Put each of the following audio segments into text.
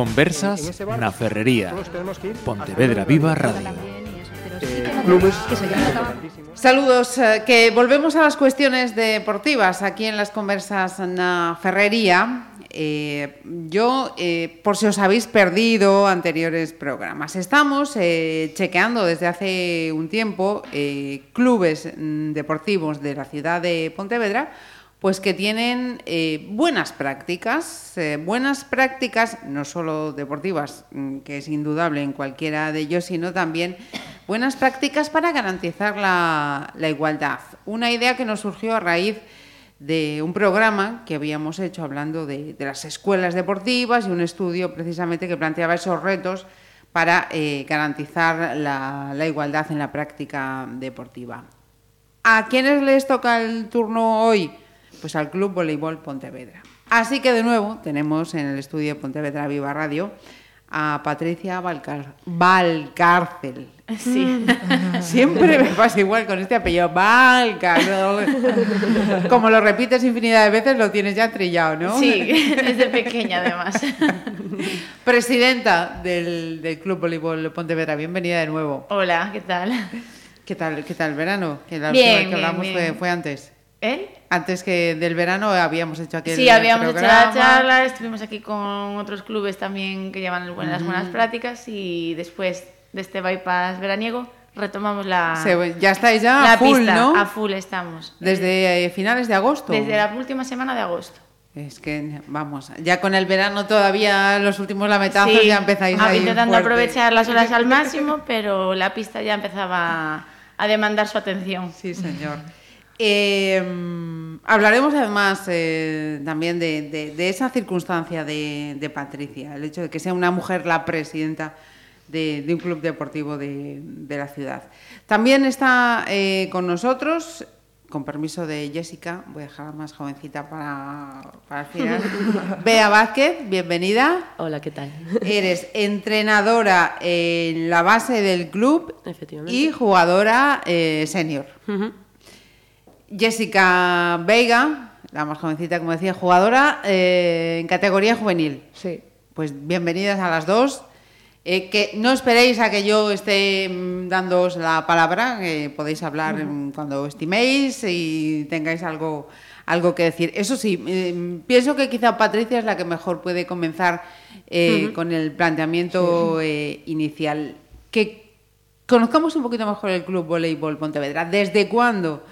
Conversas na Ferrería. Pontevedra Viva Radio. Saludos, eh, que volvemos a las cuestiones deportivas aquí en las conversas na Ferrería. Eh, yo, eh, por si os habéis perdido anteriores programas, estamos eh, chequeando desde hace un tiempo eh, clubes mm, deportivos de la ciudad de Pontevedra, pues que tienen eh, buenas prácticas, eh, buenas prácticas no solo deportivas, mm, que es indudable en cualquiera de ellos, sino también buenas prácticas para garantizar la, igualdad. Una idea que nos surgió a raíz de un programa que habíamos hecho hablando de, de las escuelas deportivas y un estudio precisamente que planteaba esos retos para eh, garantizar la, la igualdad en la práctica deportiva. ¿A quiénes les toca el turno hoy? Pues al Club Voleibol Pontevedra. Así que de nuevo tenemos en el estudio de Pontevedra Viva Radio a Patricia Valcar Valcárcel. Sí. Siempre me pasa igual con este apellido, Valcárcel. Como lo repites infinidad de veces, lo tienes ya trillado, ¿no? Sí, desde pequeña además. Presidenta del, del Club Voleibol Pontevedra, bienvenida de nuevo. Hola, ¿qué tal? ¿Qué tal, qué tal el verano? Que la Bien, última vez que bien, hablamos bien. Fue, fue antes. ¿Eh? Antes que del verano habíamos hecho aquel Sí, habíamos hecho programa. la charla, estuvimos aquí con otros clubes también que llevan buenas, buenas prácticas y después de este bypass veraniego retomamos la, Se- ya estáis ya la a full, pista. ¿no? A full estamos. Desde eh, finales de agosto. Desde la última semana de agosto. Es que, vamos, ya con el verano todavía los últimos lametazos Sí, ya empezáis ahí intentando fuerte. aprovechar las horas al máximo, pero la pista ya empezaba a demandar su atención. Sí, señor. Eh, hablaremos además eh, también de, de- de esa circunstancia de, de Patricia, el hecho de que sea una mujer la presidenta de, de un club deportivo de, de la ciudad. También está eh, con nosotros, con permiso de Jessica, voy a dejarla más jovencita para, para el final, Bea Vázquez, bienvenida. Hola, ¿qué tal? Eres entrenadora en la base del club Efectivamente. y jugadora eh, senior. Ujú. Jessica Veiga, la más jovencita, como decía, jugadora eh, en categoría juvenil. Sí. Pues bienvenidas a las dos. Eh, que no esperéis a que yo esté mm, dándoos la palabra, que podéis hablar mm, cuando estiméis y tengáis algo, algo que decir. Eso sí, eh, pienso que quizá Patricia es la que mejor puede comenzar eh, con el planteamiento inicial. Que conozcamos un poquito mejor el Club Voleibol Pontevedra. ¿Desde cuándo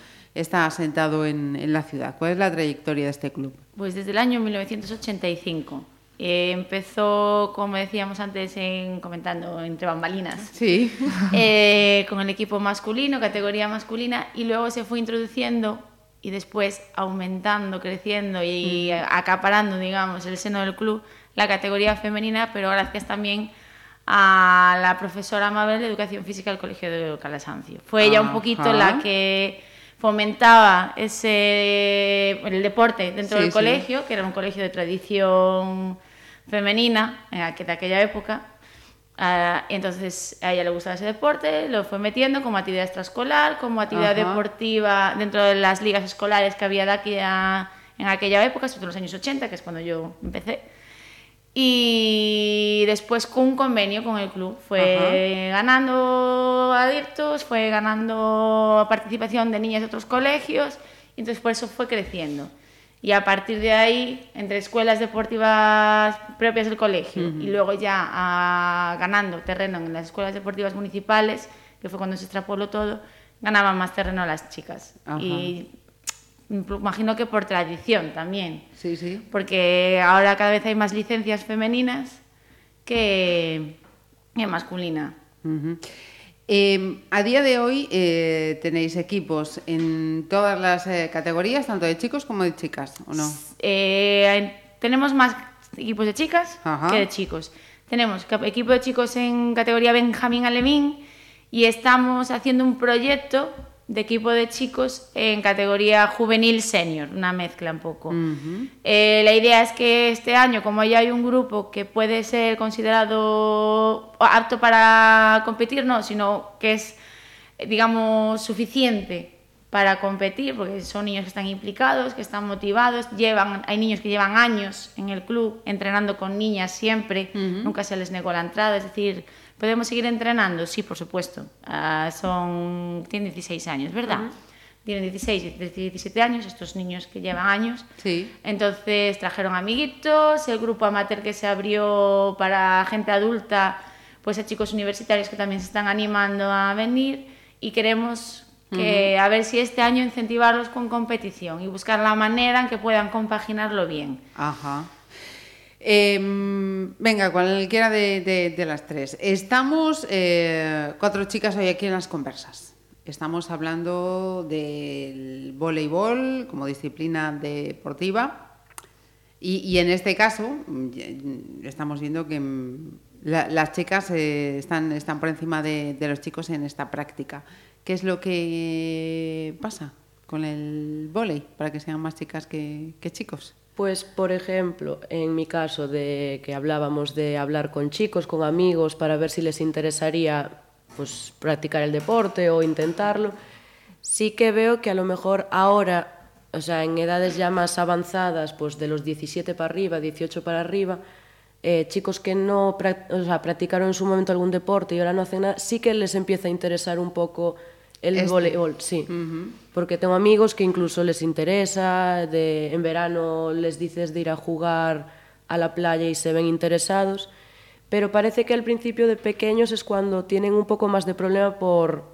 está asentado en, en la ciudad? ¿Cuál es la trayectoria de este club? Pues desde el año 1985. Eh, empezó, como decíamos antes, en, comentando entre bambalinas, Sí. eh, con el equipo masculino, categoría masculina, y luego se fue introduciendo y después aumentando, creciendo y acaparando, digamos, el seno del club, la categoría femenina, pero gracias también a la profesora Mabel de Educación Física del Colegio de Calasancio. Fue ella un poquito Ajá. la que fomentaba ese el deporte dentro Sí, del sí. colegio, que era un colegio de tradición femenina en aqu- de aquella época. Ah, entonces a ella le gustaba ese deporte, lo fue metiendo como actividad extraescolar, como actividad Ajá. deportiva dentro de las ligas escolares que había de aquí a- en aquella época, sobre todo en los años 80, que es cuando yo empecé. Y después con un convenio con el club fue ganando adictos, fue ganando participación de niñas de otros colegios, y entonces por eso fue creciendo. Y a partir de ahí, entre escuelas deportivas propias del colegio y luego ya ah, ganando terreno en las escuelas deportivas municipales, que fue cuando se extrapoló todo, ganaban más terreno las chicas. Ajá. Y imagino que por tradición también Sí, sí. porque ahora cada vez hay más licencias femeninas que, que masculina. Eh, a día de hoy eh, tenéis equipos en todas las eh, categorías, tanto de chicos como de chicas, ¿o no? Eh, tenemos más equipos de chicas Ajá. que de chicos. Tenemos equipo de chicos en categoría Benjamín Alevín y estamos haciendo un proyecto de equipo de chicos en categoría juvenil senior, una mezcla un poco. Eh, la idea es que este año, como ya hay un grupo que puede ser considerado apto para competir, no, sino que es, digamos, suficiente para competir, porque son niños que están implicados, que están motivados, llevan, hay niños que llevan años en el club entrenando con niñas siempre, nunca se les negó la entrada, es decir, ¿podemos seguir entrenando? Sí, por supuesto, uh, son, tienen 16 años, ¿verdad? Tienen 16, 17 años, estos niños que llevan años. Sí. Entonces trajeron amiguitos, el grupo amateur que se abrió para gente adulta, pues a chicos universitarios que también se están animando a venir y queremos que uh -huh. a ver si este año incentivarlos con competición y buscar la manera en que puedan compaginarlo bien. Ajá. Eh, venga, cualquiera de, las tres. Estamos eh, cuatro chicas hoy aquí en las conversas. Estamos hablando del voleibol como disciplina deportiva y, en este caso estamos viendo que la, las chicas eh, están, están por encima de, los chicos en esta práctica. ¿Qué es lo que pasa con el volei para que sean más chicas que chicos? Pues, por ejemplo, en mi caso de que hablábamos de hablar con chicos, con amigos, para ver si les interesaría pues, practicar el deporte o intentarlo, sí que veo que a lo mejor ahora, o sea, en edades ya más avanzadas, pues de los 17 para arriba, 18 para arriba, eh, chicos que no o sea, practicaron en su momento algún deporte y ahora no hacen nada, sí que les empieza a interesar un poco el este. voleibol, sí. Uh -huh. Porque tengo amigos que incluso les interesa, de, en verano les dices de ir a jugar a la playa y se ven interesados, pero parece que al principio de pequeños es cuando tienen un poco más de problema por...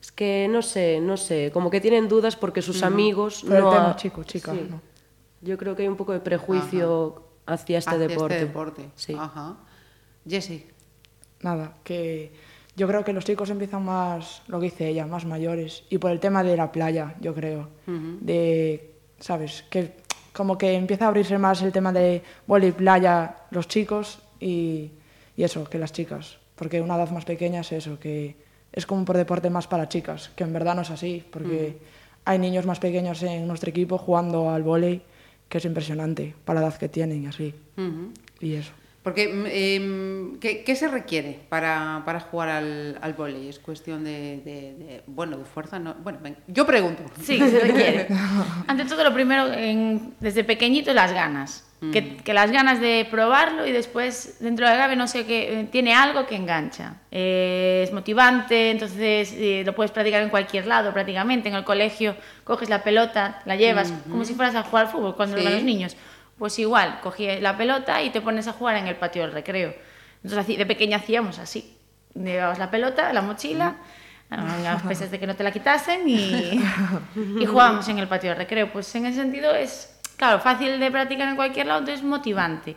Es que no sé, no sé, como que tienen dudas porque sus uh -huh. amigos... Pero no el tema, chico, chica, sí. ¿no? Yo creo que hay un poco de prejuicio Ajá. hacia este hacia deporte. Este deporte. Sí. Ajá. Jesse. Nada, que yo creo que los chicos empiezan más, lo que dice ella, más mayores. Y por el tema de la playa, yo creo. Uh -huh. De, ¿sabes? Que como que empieza a abrirse más el tema de vóley playa los chicos y, y, eso, que las chicas. Porque una edad más pequeña es eso, que es como por deporte más para chicas, que en verdad no es así, porque uh -huh. hay niños más pequeños en nuestro equipo jugando al vóley que es impresionante para la edad que tienen y así. Uh -huh. Y eso. Porque, eh, ¿qué, ¿qué, se requiere para, para jugar al, al vóley? ¿Es cuestión de, de, de, bueno, de fuerza? No, bueno, ven, yo pregunto. Sí, se requiere. Ante todo, lo primero, en, desde pequeñito, las ganas. Mm. Que, que, las ganas de probarlo y después, dentro de Gabe, no sé, que tiene algo que engancha. Eh, es motivante, entonces eh, lo puedes practicar en cualquier lado prácticamente. En el colegio coges la pelota, la llevas, mm -hmm. como si fueras a jugar al fútbol cuando sí. los niños pues igual, cogí la pelota y te pones a jugar en el patio del recreo. Entonces, de pequeña hacíamos así. Llevabas la pelota, la mochila, a pesar de que no te la quitasen y, y jugábamos en el patio del recreo. Pues en ese sentido es, claro, fácil de practicar en cualquier lado, entonces es motivante.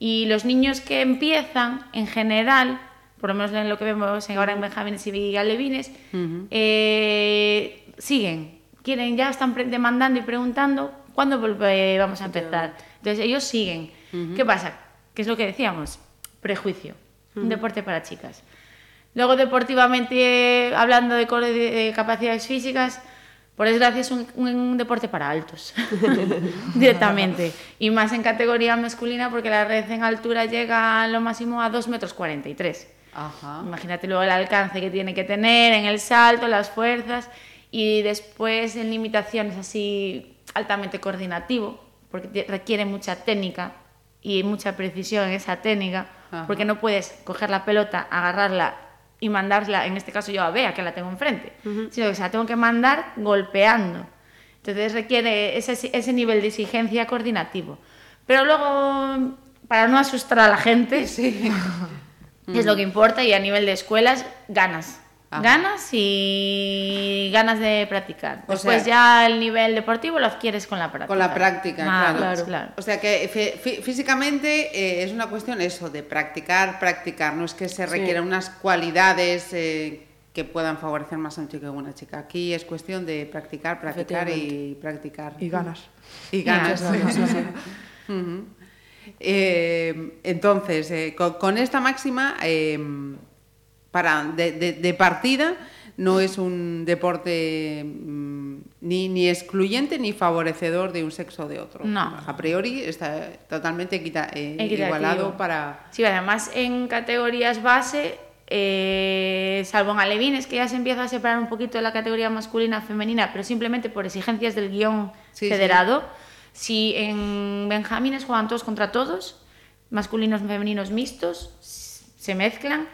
Y los niños que empiezan, en general, por lo menos en lo que vemos ahora en Benjamines y Alevines, uh -huh. eh, siguen, quieren, ya están demandando y preguntando cuándo vamos a empezar. Entonces ellos siguen. Uh -huh. ¿Qué pasa? ¿Qué es lo que decíamos? Prejuicio. Uh -huh. Un deporte para chicas. Luego, deportivamente, hablando de, de, de capacidades físicas, por desgracia es un, un deporte para altos, directamente. Y más en categoría masculina porque la red en altura llega a lo máximo a 2 metros 43. Ajá. Imagínate luego el alcance que tiene que tener en el salto, las fuerzas y después en limitaciones así altamente coordinativo, porque requiere mucha técnica y mucha precisión en esa técnica, Ajá. porque no puedes coger la pelota, agarrarla y mandarla, en este caso yo a Bea, que la tengo enfrente, uh -huh. sino que se la tengo que mandar golpeando. Entonces requiere ese, ese nivel de exigencia coordinativo. Pero luego, para no asustar a la gente, sí. es lo que importa y a nivel de escuelas, ganas. Ajá. ganas y ganas de practicar. O Después sea, ya el nivel deportivo lo adquieres con la práctica. Con la práctica, ah, claro. claro. O sea que físicamente eh, es una cuestión eso, de practicar, practicar. No es que se requieran sí. unas cualidades eh, que puedan favorecer más a un chico que a una chica. Aquí es cuestión de practicar, practicar y practicar. Y ganas. Y ganas. Y ganas. sí, sí. uh -huh. eh, entonces, eh, con, con, esta máxima para, de, de, de, partida no es un deporte mmm, ni, ni, excluyente ni favorecedor de un sexo o de otro. No. A priori está totalmente equita, eh, igualado para... Sí, además en categorías base eh, salvo en alevines, que ya se empieza a separar un poquito de la categoría masculina femenina, pero simplemente por exigencias del guion Sí, federado. Si en benjamines juegan todos contra todos, masculinos y femeninos mixtos, se mezclan.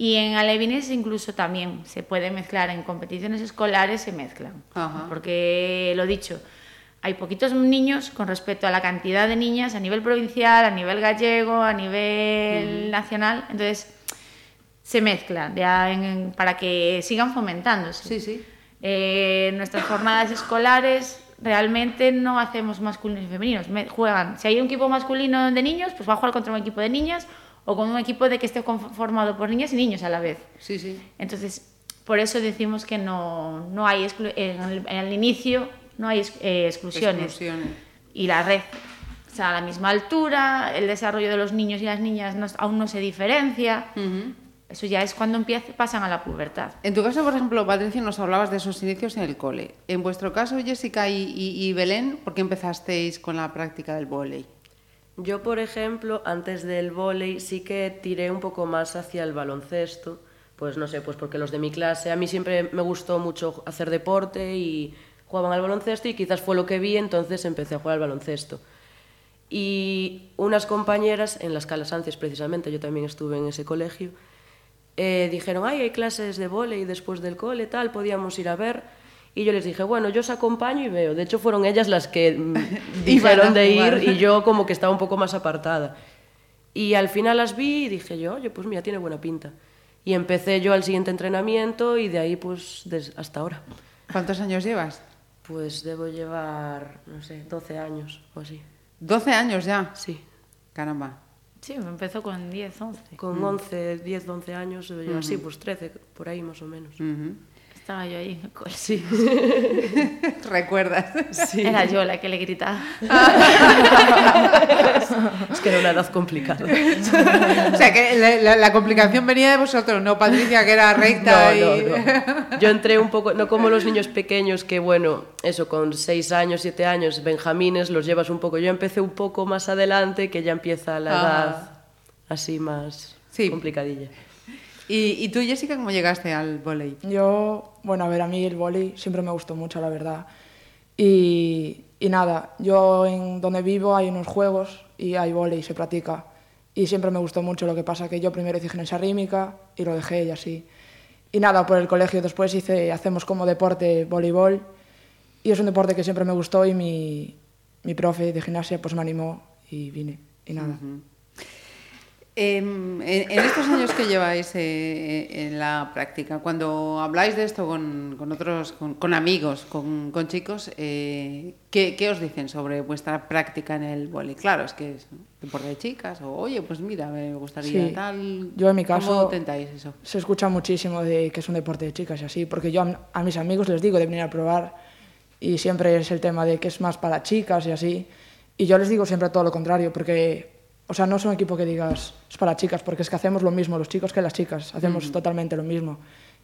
Y en alevines incluso también se puede mezclar, en competiciones escolares se mezclan. Ajá. Porque lo dicho, hay poquitos niños con respecto a la cantidad de niñas a nivel provincial, a nivel gallego, a nivel nacional. Entonces, se mezcla de a- en- en- para que sigan fomentándose. Sí, sí. Eh, nuestras jornadas escolares realmente no hacemos masculinos y femeninos. Me- juegan, si hay un equipo masculino de niños, pues va a jugar contra un equipo de niñas o con un equipo de que esté conformado por niñas y niños a la vez. Sí, sí. Entonces, por eso decimos que no, no hay en, el, en el inicio no hay eh, exclusiones. Exclusiones. Y la red, o sea, a la misma altura, el desarrollo de los niños y las niñas no- aún no se diferencia. Eso ya es cuando empieza, pasan a la pubertad. En tu caso, por ejemplo, Patricia, nos hablabas de esos inicios en el cole. En vuestro caso, Jessica y, y- y Belén, ¿por qué empezasteis con la práctica del vóley? Yo, por ejemplo, antes del vóley sí que tiré un poco más hacia el baloncesto. Pues no sé, pues porque los de mi clase, a mí siempre me gustó mucho hacer deporte y jugaban al baloncesto y quizás fue lo que vi, entonces empecé a jugar al baloncesto. Y unas compañeras, en las Calasancias precisamente, yo también estuve en ese colegio, eh, dijeron, ay, hay clases de vóley después del cole, tal, podíamos ir a ver. Y yo les dije, bueno, yo os acompaño y veo. De hecho, fueron ellas las que mm, dijeron de ir y yo como que estaba un poco más apartada. Y al final las vi y dije yo, oye, pues mira, tiene buena pinta. Y empecé yo al siguiente entrenamiento y de ahí pues hasta ahora. ¿Cuántos años llevas? Pues debo llevar, no sé, 12 años o así. 12 años ya. Sí. Caramba. Sí, empezó con 10, 11. Con 11, 10, 11 años debo llevar, sí, pues 13, por ahí más o menos. Ujú. Estaba yo ahí en el cole. Sí. ¿Recuerdas? Era yo la que le gritaba. es que era una edad complicada. o sea, que la, la- la complicación venía de vosotros, no Patricia, que era recta No, y... no, no. Yo entré un poco, no como los niños pequeños que, bueno, eso, con 6 años, 7 años, benjamines, los llevas un poco. Yo empecé un poco más adelante, que ya empieza la Ah. edad así más Sí. complicadilla. ¿Y, y tú, Jessica, cómo llegaste al vóley? Yo, bueno, a ver, a mí el vóley siempre me gustó mucho, la verdad. Y, y nada, yo en donde vivo hay unos juegos y hay vóley, se practica. Y siempre me gustó mucho, lo que pasa que yo primero hice gimnasia rítmica y lo dejé y así. Y nada, por el colegio después hice, hacemos como deporte voleibol y es un deporte que siempre me gustó y mi, mi profe de gimnasia pues me animó y vine y nada. Em, en, en estos años que lleváis eh, en la práctica, cuando habláis de esto con, con otros, con, con amigos, con, con chicos, eh, ¿qué, qué os dicen sobre vuestra práctica en el vóley? Claro, es que es deporte de chicas, o oye, pues mira, me gustaría Sí. tal. Yo en mi ¿Cómo caso- tentáis eso? se escucha muchísimo de que es un deporte de chicas y así, porque yo a, a mis amigos les digo de venir a probar y siempre es el tema de que es más para chicas y así. Y yo les digo siempre todo lo contrario, porque, o sea, no es un equipo que digas es para chicas, porque es que hacemos lo mismo los chicos que las chicas, hacemos totalmente lo mismo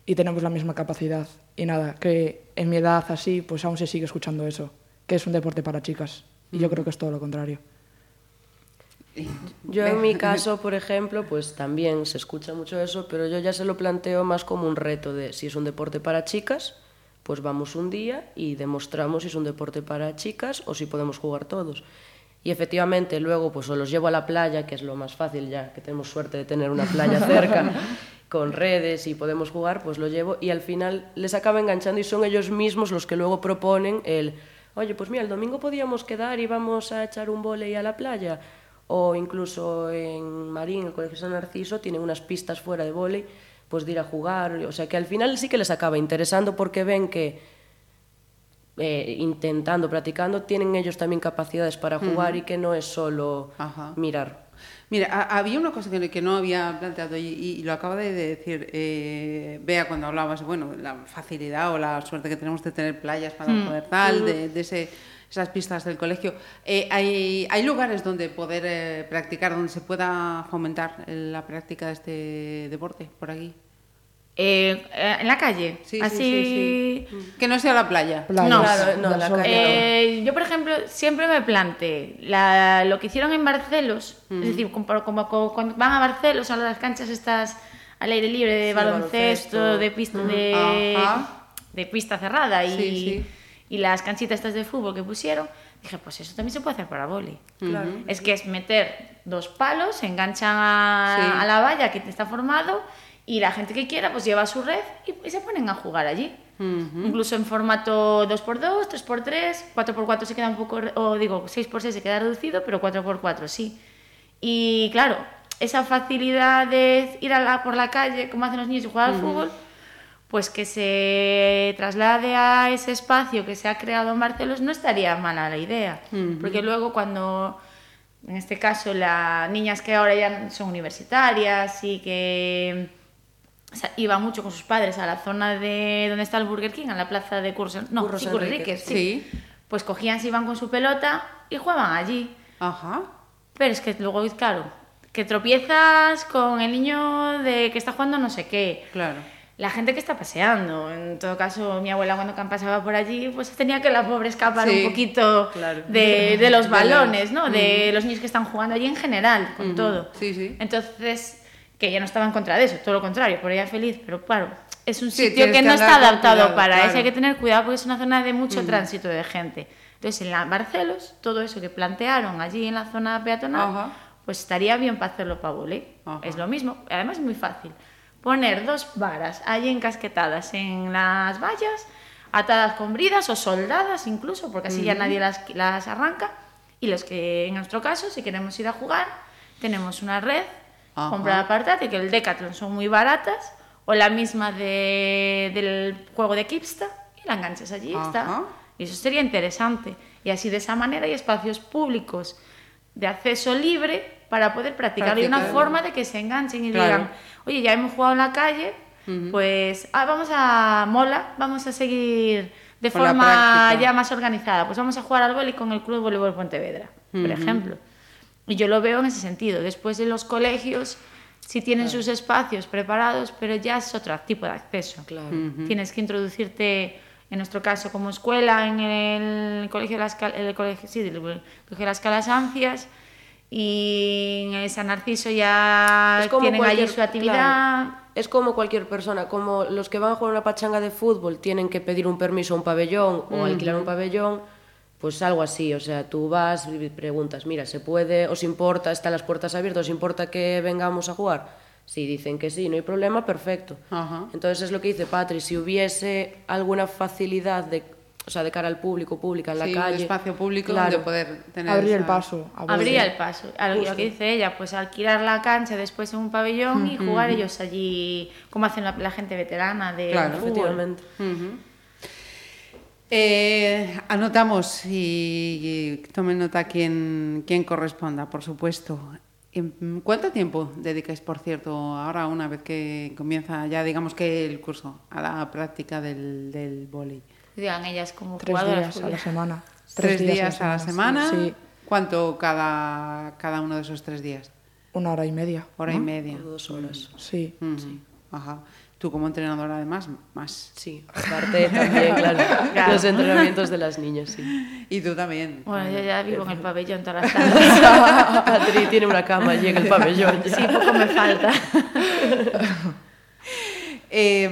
y tenemos la misma capacidad. Y nada, que en mi edad así, pues aún se sigue escuchando eso, que es un deporte para chicas. Y yo creo que es todo lo contrario. Yo en mi caso, por ejemplo, pues también se escucha mucho eso, pero yo ya se lo planteo más como un reto de si es un deporte para chicas, pues vamos un día y demostramos si es un deporte para chicas o si podemos jugar todos. Y efectivamente luego pues o los llevo a la playa, que es lo más fácil ya, que tenemos suerte de tener una playa cerca, con redes y podemos jugar, pues lo llevo y al final les acaba enganchando y son ellos mismos los que luego proponen el, oye, pues mira, el domingo podíamos quedar y vamos a echar un volei a la playa. O incluso en Marín, el Colegio San Narciso, tienen unas pistas fuera de vóley, pues de ir a jugar. O sea que al final sí que les acaba interesando porque ven que eh, intentando, practicando, tienen ellos también capacidades para jugar y que no es solo Ajá. mirar. Mira, ha- había una cosa que, que no había planteado y, y lo acaba de decir eh, Bea cuando hablabas, bueno, la facilidad o la suerte que tenemos de tener playas para poder tal, de, de ese- esas pistas del colegio. Eh, hay, ¿Hay lugares donde poder eh, practicar, donde se pueda fomentar eh, la práctica de este deporte por aquí? Eh, en la calle. Sí, sí, así. sí, sí. Que no sea la playa. Playas, No, claro, no, la calle no. Eh, yo, por ejemplo, siempre me planteé la- lo que hicieron en Barcelos, es decir, como, como- como cuando van a Barcelos, a las canchas estas al aire libre de Sí, baloncesto, baloncesto. de pista de, Ajá. de pista cerrada y, Sí, sí. y las canchitas estas de fútbol que pusieron, dije, pues eso también se puede hacer para vóley. Claro. Es que es meter dos palos, se enganchan a, Sí. a la valla que está formado y la gente que quiera pues lleva su red y, y se ponen a jugar allí. Incluso en formato 2x2, 3x3, 4x4 se queda un poco, o digo, 6x6 se queda reducido, pero 4x4 sí. Y claro, esa facilidad de ir a la, por la calle, como hacen los niños, y jugar al fútbol, pues que se traslade a ese espacio que se ha creado en Barcelos no estaría mala la idea. Porque luego cuando, en este caso, las niñas que ahora ya son universitarias y que o sea, iban mucho con sus padres a la zona de donde está el Burger King, a la plaza de Cursos, no, Curros sí, Enríquez, sí. Sí. Pues cogían, se iban con su pelota y jugaban allí. Ajá. Pero es que luego, claro, que tropiezas con el niño de que está jugando no sé qué. Claro. La gente que está paseando. En todo caso, mi abuela cuando pasaba por allí, pues tenía que la pobre escapar Sí, un poquito claro. de, de los balones, ¿no? De los niños que están jugando allí en general, con todo. Sí, sí. Entonces, que ella no estaba en contra de eso, todo lo contrario, por ella feliz, pero claro, es un Sí, sitio que que no está adaptado cuidado, para claro. eso, hay que tener cuidado porque es una zona de mucho tránsito de gente. Entonces, en la Barcelos, todo eso que plantearon allí en la zona peatonal, Ajá. pues estaría bien para hacerlo para volei. Es lo mismo, además es muy fácil. Poner dos varas allí encasquetadas en las vallas, atadas con bridas o soldadas incluso, porque así ya nadie las, las arranca. Y los que, en nuestro caso, si queremos ir a jugar, tenemos una red Ajá. comprada aparte, que el Decathlon son muy baratas, o la misma de- del juego de Kipsta, y la enganchas allí Ajá. está. Y eso sería interesante. Y así de esa manera hay espacios públicos de acceso libre para poder practicar y una forma de que se enganchen y Claro. digan, oye, ya hemos jugado en la calle, pues ah, vamos a mola, vamos a seguir de Con forma ya más organizada, pues vamos a jugar al vóley con el Club Voleibol Pontevedra, por ejemplo. Y yo lo veo en ese sentido. Después de los colegios sí tienen sus espacios preparados, pero ya es otro tipo de acceso. Claro. Tienes que introducirte, en nuestro caso como escuela, en el colegio de las, el colegio, sí, del colegio de las Calasancias y en el San Narciso ya Es como tienen allí su actividad. claro. Es como cualquier persona, como los que van a jugar una pachanga de fútbol tienen que pedir un permiso a un pabellón o alquilar un pabellón, pues algo así, o sea, tú vas y preguntas, mira, ¿se puede, os importa, están las puertas abiertas, os importa que vengamos a jugar? Si dicen que sí, no hay problema, perfecto. Ajá. Entonces es lo que dice Patri, si hubiese alguna facilidad de, o sea, de cara al público, pública en la Sí, calle. un espacio público claro, donde poder tener Abrir el paso. a Abría volver. el paso. A lo, que dice ella, pues alquilar la cancha después en un pabellón y jugar ellos allí, como hacen la, la gente veterana de Claro, fútbol. Efectivamente. Eh, anotamos y, y tomen nota quien, quien corresponda, por supuesto. Em, ¿Cuánto tiempo dedicáis, por cierto, ahora una vez que comienza ya, digamos que el curso, a la práctica del, del vóley? Digan ellas como Tres jugadoras. días a la semana. ¿Tres, días, a la semana? Sí, ¿Cuánto cada, cada uno de esos tres días? una hora y media. Hora y media. O dos horas. Sí. Ujú. Ajá. Tú como entrenadora además, más. Sí, aparte también, claro, Claro. los entrenamientos de las niñas, sí. Y tú también. Bueno, yo ya vivo en el pabellón todas las tardes. Patri tiene una cama allí en el pabellón. ya. sí, poco me falta. Eh,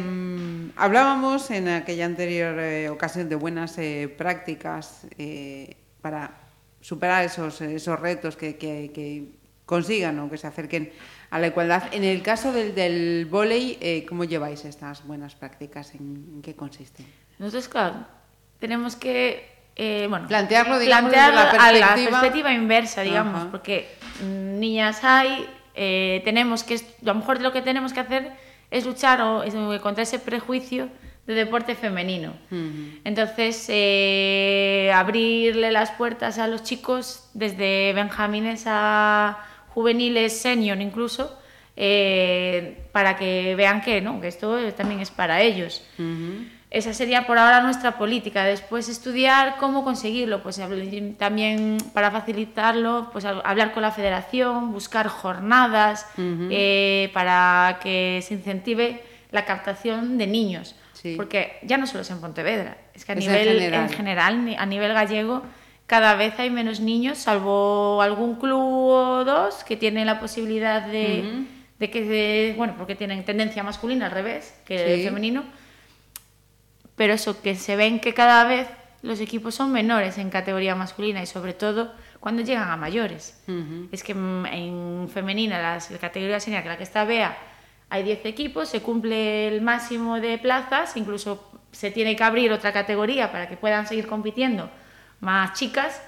hablábamos en aquella anterior eh, ocasión de buenas eh, prácticas eh, para superar esos, esos retos que, que- que consigan o que se acerquen a la igualdad. En el caso del, del vóley, eh, ¿cómo lleváis estas buenas prácticas? ¿En, en qué consisten? Nosotros, claro, tenemos que eh, bueno, Plantearlo, digamos, desde la a la perspectiva- perspectiva inversa, digamos, porque mm, niñas hay, eh, tenemos que, a lo mejor lo que tenemos que hacer es luchar o, es, contra ese prejuicio de deporte femenino. Entonces, eh, abrirle las puertas a los chicos, desde benjamines a juveniles, senior incluso, eh, para que vean que, ¿no? que esto también es para ellos. Esa sería por ahora nuestra política. Después estudiar cómo conseguirlo, pues también para facilitarlo, pues hab- hablar con la federación, buscar jornadas eh, para que se incentive la captación de niños. Sí. Porque ya no solo es en Pontevedra, es que a Es en nivel general. en general, a nivel gallego, cada vez hay menos niños, salvo algún club o dos que tienen la posibilidad de, de que, bueno, porque tienen tendencia masculina al revés que Sí. el femenino, pero eso, que se ven que cada vez los equipos son menores en categoría masculina y sobre todo cuando llegan a mayores. Es que en femenina, las, la categoría senior, que la que está Bea, hay 10 equipos, se cumple el máximo de plazas, incluso se tiene que abrir otra categoría para que puedan seguir compitiendo más chicas.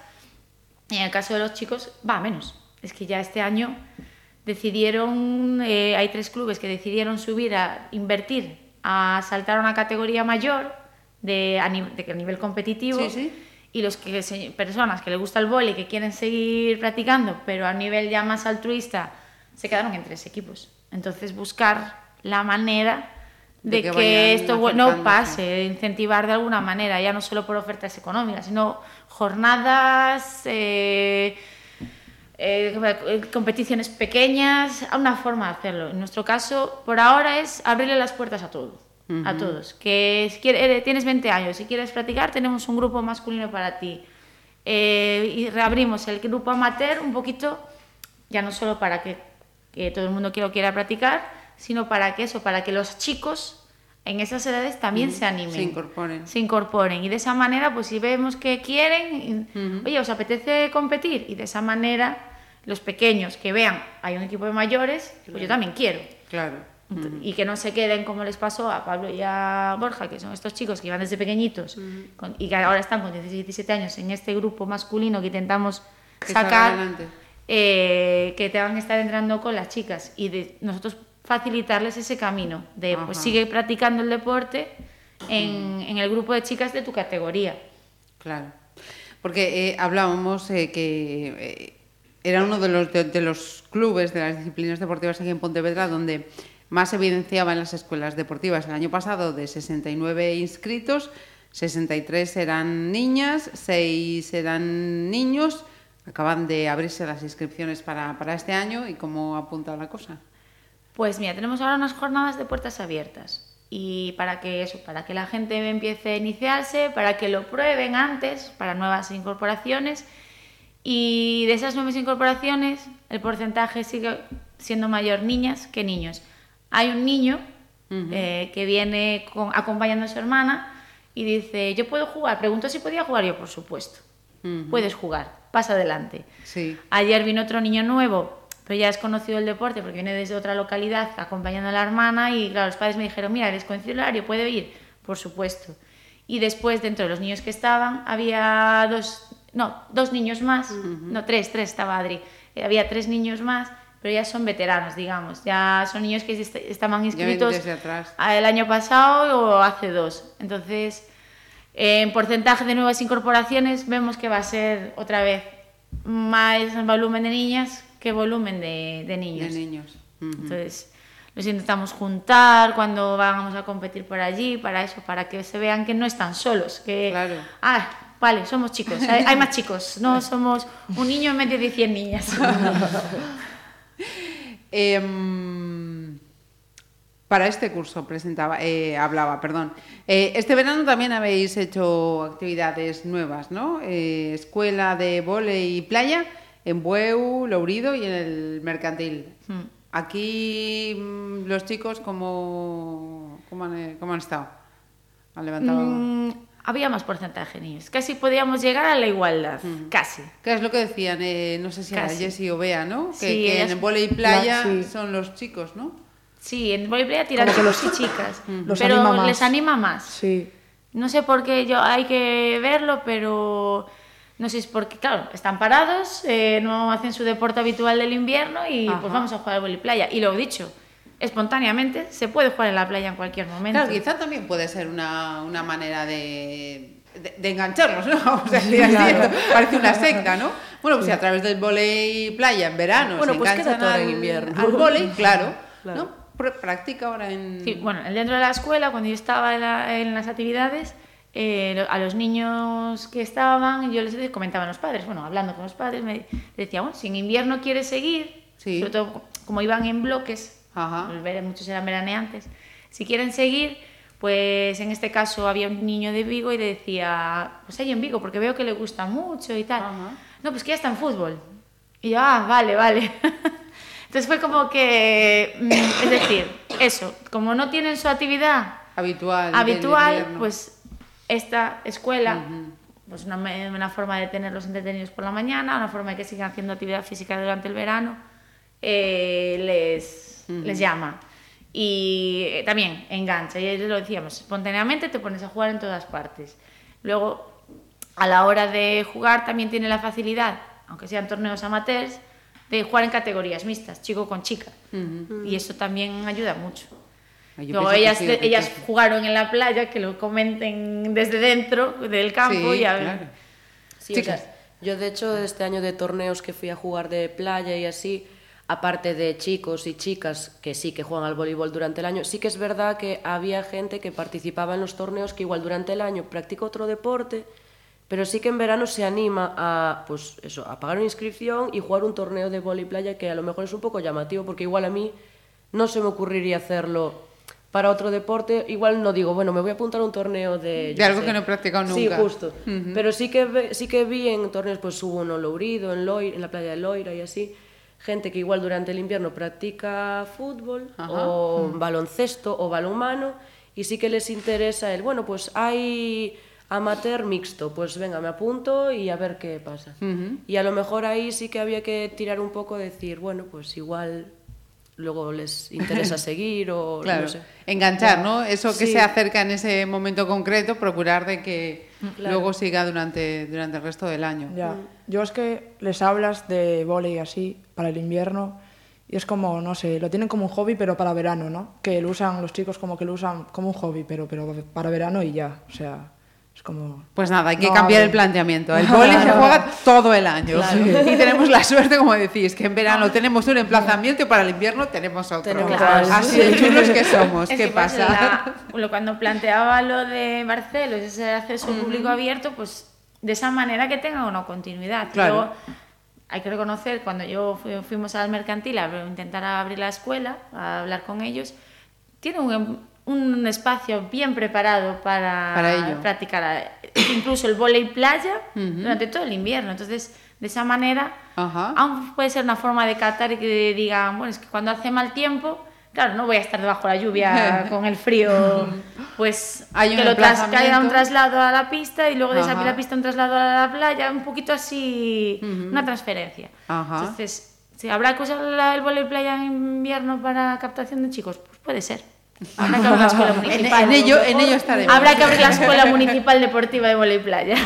Y en el caso de los chicos, va menos. Es que ya este año decidieron, eh, hay tres clubes que decidieron subir a invertir, a saltar a una categoría mayor de, a, ni- de que a nivel competitivo. Sí, sí. Y los que se- personas que les gusta el vóley que quieren seguir practicando, pero a nivel ya más altruista, se quedaron en tres equipos. Entonces buscar la manera De de, que esto no pase, incentivar de alguna manera, ya no solo por ofertas económicas, sino jornadas, eh, eh, competiciones pequeñas, una forma de hacerlo. En nuestro caso, por ahora es abrirle las puertas a todo, a todos. Que si eres- tienes 20 años, si quieres practicar, tenemos un grupo masculino para ti. Eh, y reabrimos el grupo amateur un poquito, ya no solo para que, que todo el mundo quiera practicar, sino para que eso, para que los chicos en esas edades también se animen. se incorporen. Se incorporen. Y de esa manera, pues si vemos que quieren, oye, ¿os apetece competir? Y de esa manera, los pequeños que vean, hay un equipo de mayores, pues yo también quiero. Claro. Y que no se queden como les pasó a Pablo y a Borja, que son estos chicos que iban desde pequeñitos con- y que ahora están con 16, 17 años en este grupo masculino que intentamos Que sacar, eh, que tengan que estar entrando con las chicas y de nosotros facilitarles ese camino de pues sigue practicando el deporte en, en el grupo de chicas de tu categoría. Claro. Porque eh, hablábamos eh, que eh, era uno de los, de, de los clubes de las disciplinas deportivas aquí en Pontevedra donde más evidenciaba en las escuelas deportivas. El año pasado, de 69 inscritos, 63 eran niñas, 6 eran niños. Acaban de abrirse las inscripciones para, para este año y cómo apunta la cosa. Pues mira, tenemos ahora unas jornadas de puertas abiertas. Y para que eso, para que la gente empiece a iniciarse, para que lo prueben antes, para nuevas incorporaciones. Y de esas nuevas incorporaciones, el porcentaje sigue siendo mayor niñas que niños. Hay un niño eh, que viene con- acompañando a su hermana y dice, yo puedo jugar. Preguntó si podía jugar yo, por supuesto. Puedes jugar, pasa adelante. Sí. Ayer vino otro niño nuevo, pero ya es conocido el deporte porque viene desde otra localidad acompañando a la hermana y claro, los padres me dijeron, mira, eres conciliario, ¿puede ir? Por supuesto. Y después, dentro de los niños que estaban, había dos, no, dos niños más, no, tres, tres estaba Adri. Eh, había tres niños más, pero ya son veteranos, digamos. Ya son niños que est- estaban inscritos el año pasado o hace dos. Entonces, en porcentaje de nuevas incorporaciones vemos que va a ser otra vez más volumen de niñas que volumen de, de niños. De niños. Ujú. Entonces, los intentamos juntar cuando vamos a competir por allí, para eso, para que se vean que no están solos. Que, Claro. Ah, vale, somos chicos, hay, hay más chicos, no somos un niño en medio de 100 niñas. Em, para este curso presentaba, eh, hablaba, perdón. Eh, este verano también habéis hecho actividades nuevas, ¿no? Eh, escuela de vóley y playa en Bueu, Lourido y en el Mercantil. Hmm. Aquí mm, los chicos, ¿cómo, cómo, han, eh, cómo han estado? ¿Han levantado? Mm, había más porcentaje de niños, casi podíamos llegar a la igualdad, casi. ¿Qué es lo que decían? Eh, no sé si era Casi. Jessie o Bea, ¿no? Que, Sí, que ellas- en y playa sí. son los chicos, ¿no? Sí, en voleibol tiran Como que chicos los- y chicas, los pero anima más. les anima más. Sí. No sé por qué yo hay que verlo, pero no sé si es porque, claro, están parados, eh, no hacen su deporte habitual del invierno y Ajá. pues vamos a jugar al vóley playa. Y lo he dicho, espontáneamente se puede jugar en la playa en cualquier momento. Claro, quizá también puede ser una, una manera de, de, de engancharlos, ¿no? O sea, así Claro. haciendo, parece una secta, ¿no? Bueno, pues si a través del volei playa en verano Bueno, se pues enganchan quédate ahora en al, invierno. al claro, Claro. ¿no? Pr- Practica ahora en... Sí, bueno, dentro de la escuela, cuando yo estaba en, la- en las actividades, eh, a los niños que estaban, yo les comentaba a los padres, bueno, hablando con los padres, me decía, bueno, si en invierno quieres seguir, Sí. sobre todo como iban en bloques, Ajá. muchos eran veraneantes, si quieren seguir, pues en este caso había un niño de Vigo y le decía, pues ahí en Vigo, porque veo que le gusta mucho y tal. Ajá. No, pues que ya está en fútbol. Y yo, ah, vale, vale. Entonces fue como que, mm, es decir, eso, como no tienen su actividad habitual, habitual pues esta escuela, pues una, una forma de tenerlos entretenidos por la mañana, una forma de que sigan haciendo actividad física durante el verano, eh, les, les llama. Y eh, también engancha, y lo decíamos, espontáneamente te pones a jugar en todas partes. Luego, a la hora de jugar también tiene la facilidad, aunque sean torneos amateurs, de jugar en categorías mixtas, chico con chica. Y eso también ayuda mucho. Yo que ellas, sí, ellas jugaron en la playa, que lo comenten desde dentro del campo. Sí, y a- claro. Sí, o Chicas. sea, yo de hecho este año de torneos que fui a jugar de playa y así, aparte de chicos y chicas que sí que juegan al voleibol durante el año, sí que es verdad que había gente que participaba en los torneos que igual durante el año practica otro deporte, pero sí que en verano se anima a pues eso, a pagar una inscripción y jugar un torneo de voleibol playa que a lo mejor es un poco llamativo porque igual a mí no se me ocurriría hacerlo para otro deporte, igual no digo, bueno, me voy a apuntar a un torneo de... De algo que no he practicado Sí, nunca. justo. Pero sí que, sí que vi en torneos, pues hubo uno en Lourido, en, Loira, en la playa de Loira y así, gente que igual durante el invierno practica fútbol o baloncesto o balonmano y sí que les interesa el, bueno, pues hay amateur mixto, pues venga, me apunto y a ver qué pasa. Y a lo mejor ahí sí que había que tirar un poco, decir, bueno, pues igual luego les interesa seguir o Claro, no sé. enganchar, ¿no? Eso que Sí. se acerca en ese momento concreto, procurar de que luego siga durante, durante el resto del año. Ya. Yo es que les hablas de volei así para el invierno y es como, no sé, lo tienen como un hobby pero para verano, ¿no? Que lo usan los chicos como que lo usan como un hobby pero, pero para verano y ya. O sea, como... Pues nada, hay que No, cambiar el planteamiento. El vóley se juega todo el año. Y tenemos la suerte, como decís, que en verano tenemos un emplazamiento y para el invierno tenemos otro. Tenemos Claro. Así de chulos que somos. Es ¿Qué que, pues, pasa? la- cuando planteaba lo de Barcelos, ese acceso público abierto, pues de esa manera que tenga una continuidad. Claro. Luego, hay que reconocer, cuando yo fui- fuimos al mercantil a intentar abrir la escuela, a hablar con ellos, tiene un, un espacio bien preparado para, Para ello. practicar incluso el vóley playa durante todo el invierno. Entonces, de esa manera, Ajá. aún puede ser una forma de captar y que digan, bueno, es que cuando hace mal tiempo, claro, no voy a estar debajo de la lluvia con el frío, pues Hay un que lo tras, que haya un traslado a la pista y luego de esa la pista un traslado a la playa, un poquito así, una transferencia. Ajá. Entonces, si habrá que usar el vóley playa en invierno para captación de chicos, pues puede ser. Habrá que abrir la escuela municipal. en ello, en ello estaremos. Habrá que abrir la escuela municipal deportiva de vóley playa.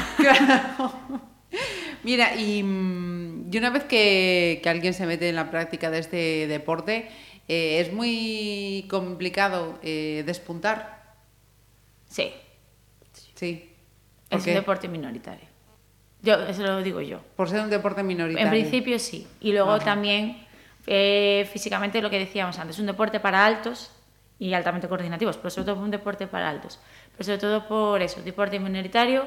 Mira, y, mm, y una vez que, que alguien se mete en la práctica de este deporte, eh, es muy complicado eh, despuntar. Sí, Sí. ¿Por es qué? un deporte minoritario. Yo, eso lo digo yo. Por ser un deporte minoritario. En principio sí. Y luego Ajá. también eh, físicamente lo que decíamos antes, un deporte para altos y altamente coordinativos, pero sobre todo un deporte para altos. Pero sobre todo por eso, deporte minoritario,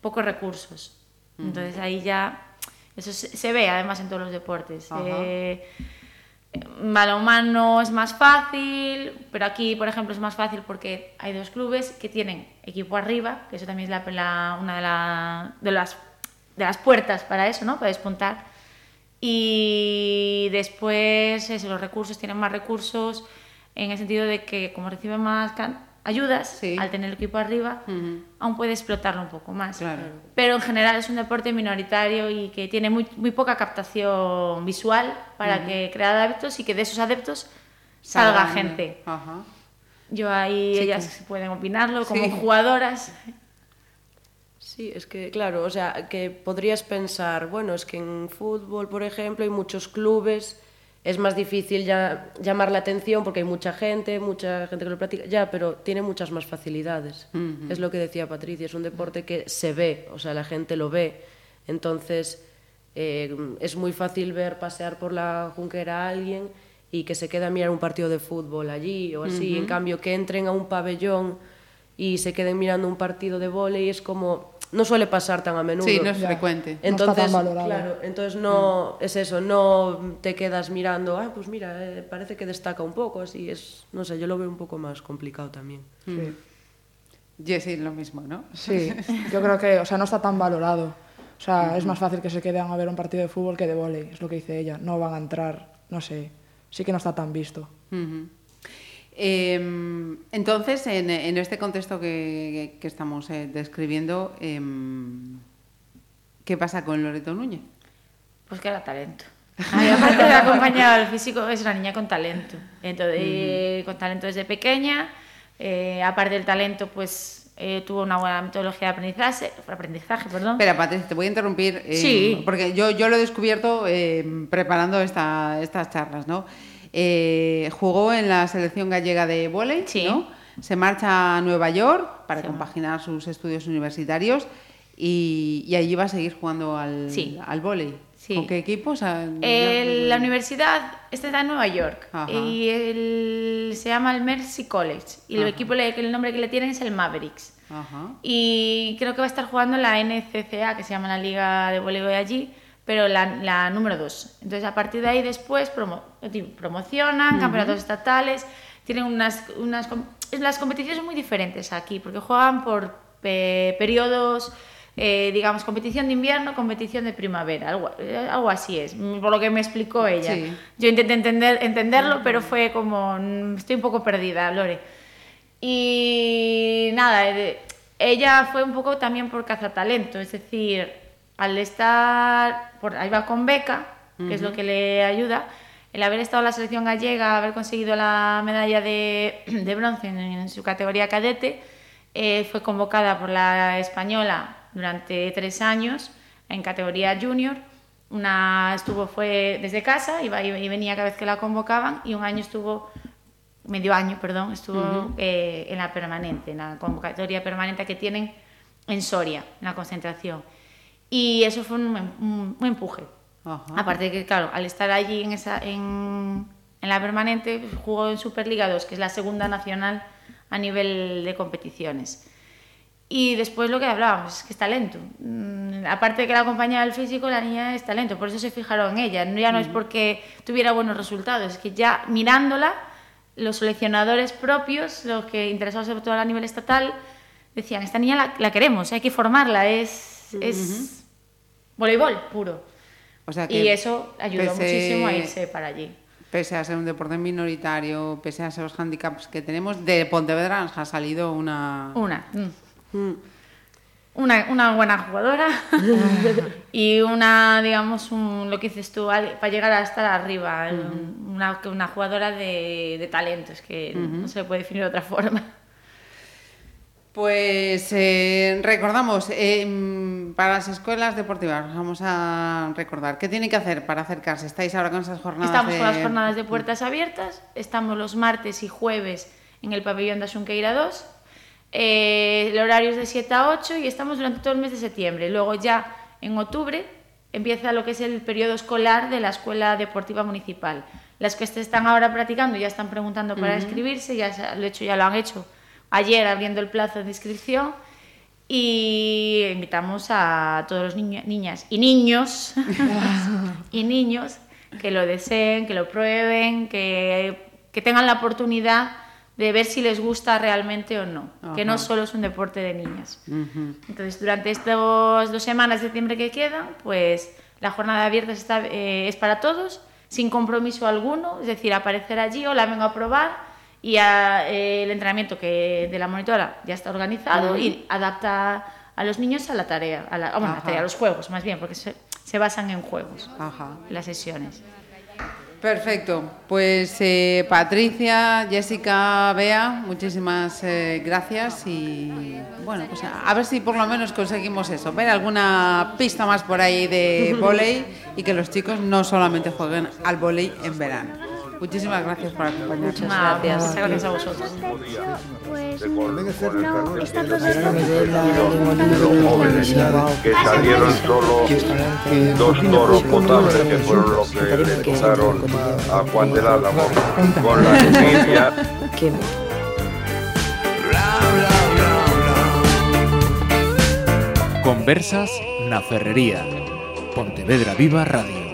pocos recursos. Entonces ahí ya, eso se, se ve además en todos los deportes. Ajá. Eh, balonmano es más fácil, pero aquí, por ejemplo, es más fácil porque hay dos clubes que tienen equipo arriba, que eso también es la, la- una de, la- de las, de las puertas para eso, ¿no? Para despuntar. Y después, eso, los recursos tienen más recursos en el sentido de que, como reciben más ayudas Sí. al tener el equipo arriba, aún puede explotarlo un poco más. Claro. Pero en general es un deporte minoritario y que tiene muy, muy poca captación visual para que crear adeptos y que de esos adeptos salga Salgan, gente. Ajá. Yo ahí Sí, ellas que- pueden opinarlo como Sí. jugadoras. Sí, es que, claro, o sea, que podrías pensar, bueno, es que en fútbol, por ejemplo, hay muchos clubes, es más difícil ya llamar la atención porque hay mucha gente, mucha gente que lo practica, ya, pero tiene muchas más facilidades. Es lo que decía Patricia, es un deporte que se ve, o sea, la gente lo ve. Entonces, eh, es muy fácil ver pasear por la junquera a alguien y que se quede a mirar un partido de fútbol allí o así. En cambio, que entren a un pabellón y se queden mirando un partido de vóley es como no suele pasar tan a menudo. Sí, no es ya. frecuente. Entonces, no está tan claro, entonces mm. no es eso, no te quedas mirando, ah, pues mira, eh, parece que destaca un poco, así es, no sé, yo lo veo un poco más complicado también. Mm. Sí. Jessy, lo mismo, ¿no? Sí, yo creo que, o sea, no está tan valorado. O sea, uh -huh. es más fácil que se queden a ver un partido de fútbol que de vóley, es lo que dice ella, no van a entrar, no sé, sí que no está tan visto. Uh -huh. Eh, entonces, en, en, este contexto que, que estamos eh, describiendo, eh, ¿qué pasa con Loreto Núñez? Pues que era talento. Ay, aparte de acompañado al físico, es una niña con talento. Entonces, uh -huh. con talento desde pequeña. Eh, aparte del talento, pues eh, tuvo una buena metodología de aprendizaje, aprendizaje perdón. Espera, Patricia, te voy a interrumpir. Eh, sí. Porque yo, yo lo he descubierto preparando esta, estas charlas, ¿no? Jugó en la selección gallega de sí. ¿no? Se marcha a Nueva York para sí. compaginar sus estudios universitarios y, y, allí va a seguir jugando al, sí. al. Sí. ¿Con qué equipos? La universidad está en Nueva York Ajá. y el, se llama el Mercy College y el Ajá. equipo le, el nombre que le tienen es el Mavericks. Ajá. Y creo que va a estar jugando en la NCCA, que se llama la Liga de Voleibol allí, pero la, la número 2. Entonces, a partir de ahí, después promo, promocionan, uh -huh. campeonatos estatales, tienen unas, unas. Las competiciones son muy diferentes aquí, porque juegan por pe, periodos eh, digamos, competición de invierno, competición de primavera, algo, algo así es, por lo que me explicó ella. Sí. Yo intenté entender, entenderlo, pero fue como, estoy un poco perdida, Lore. Y nada, ella fue un poco también por cazatalento, es decir, al estar, por, ahí va con beca, que uh -huh. es lo que le ayuda, el haber estado en la selección gallega, haber conseguido la medalla de, de bronce en, en, su categoría cadete, eh, fue convocada por la española durante tres años en categoría junior. Una estuvo fue desde casa, iba y venía cada vez que la convocaban y un año estuvo, medio año, perdón, estuvo uh -huh. eh, en la permanente, en la convocatoria permanente que tienen en Soria, en la concentración. Y eso fue un, un, un empuje. Aparte de que, claro, al estar allí en, esa, en, en la permanente, jugó en Superliga 2, que es la segunda nacional a nivel de competiciones. Y después lo que hablábamos, es que es talento. Mm, aparte de que la acompañaba el físico, la niña es talento, por eso se fijaron en ella. Ya no es porque tuviera buenos resultados, es que ya mirándola, los seleccionadores propios, los que interesados sobre todo a nivel estatal, decían, esta niña la, la queremos, hay que formarla, es, uh -huh. Voleibol puro. O sea que y eso ayudó pese, muchísimo a irse para allí. Pese a ser un deporte minoritario, pese a ser los handicaps que tenemos, de Pontevedra ha salido una... Una. Mm. Una, una, buena jugadora y una, digamos, un, lo que dices tú, para llegar a estar arriba, uh -huh. una, una, jugadora de, de talentos, que uh -huh. no se puede definir de otra forma. Pues eh, recordamos, eh, para las escuelas deportivas, vamos a recordar, ¿qué tienen que hacer para acercarse? ¿Estáis ahora con esas jornadas? Estamos de... con las jornadas de puertas abiertas, estamos los martes y jueves en el pabellón de Asunqueira 2, eh, el horario es de 7 a 8 y estamos durante todo el mes de septiembre. Luego ya en octubre empieza lo que es el periodo escolar de la Escuela Deportiva Municipal. Las que están ahora practicando ya están preguntando para uh -huh. inscribirse, ya, hecho ya lo han hecho ayer abriendo el plazo de inscripción y invitamos a todos los niños, niñas y niños y niños que lo deseen, que lo prueben, que, que tengan la oportunidad de ver si les gusta realmente o no, Ajá. que no solo es un deporte de niñas. Uh -huh. Entonces, durante estas dos semanas de septiembre que quedan, pues la jornada abierta está, eh, es para todos, sin compromiso alguno, es decir, aparecer allí o la vengo a probar y a, eh, el entrenamiento que de la monitora ya está organizado y adapta a los niños a la tarea, a, la, bueno, a, la tarea, a los juegos más bien, porque se, se basan en juegos Ajá. las sesiones. Perfecto. Pues eh, Patricia, Jessica, Bea, muchísimas eh, gracias y bueno, pues a, a, ver si por lo menos conseguimos eso, ver alguna pista más por ahí de volei y que los chicos no solamente jueguen al volei en verano. Muchísimas gracias por acompañarnos. Muchas gracias. Muchas gracias a vosotros. Pues no está todo los jóvenes que salieron solo dos toros potables que fueron los que le tocaron a Juan del Álamo con la noticia. Conversas na Ferrería. Pontevedra Viva Radio.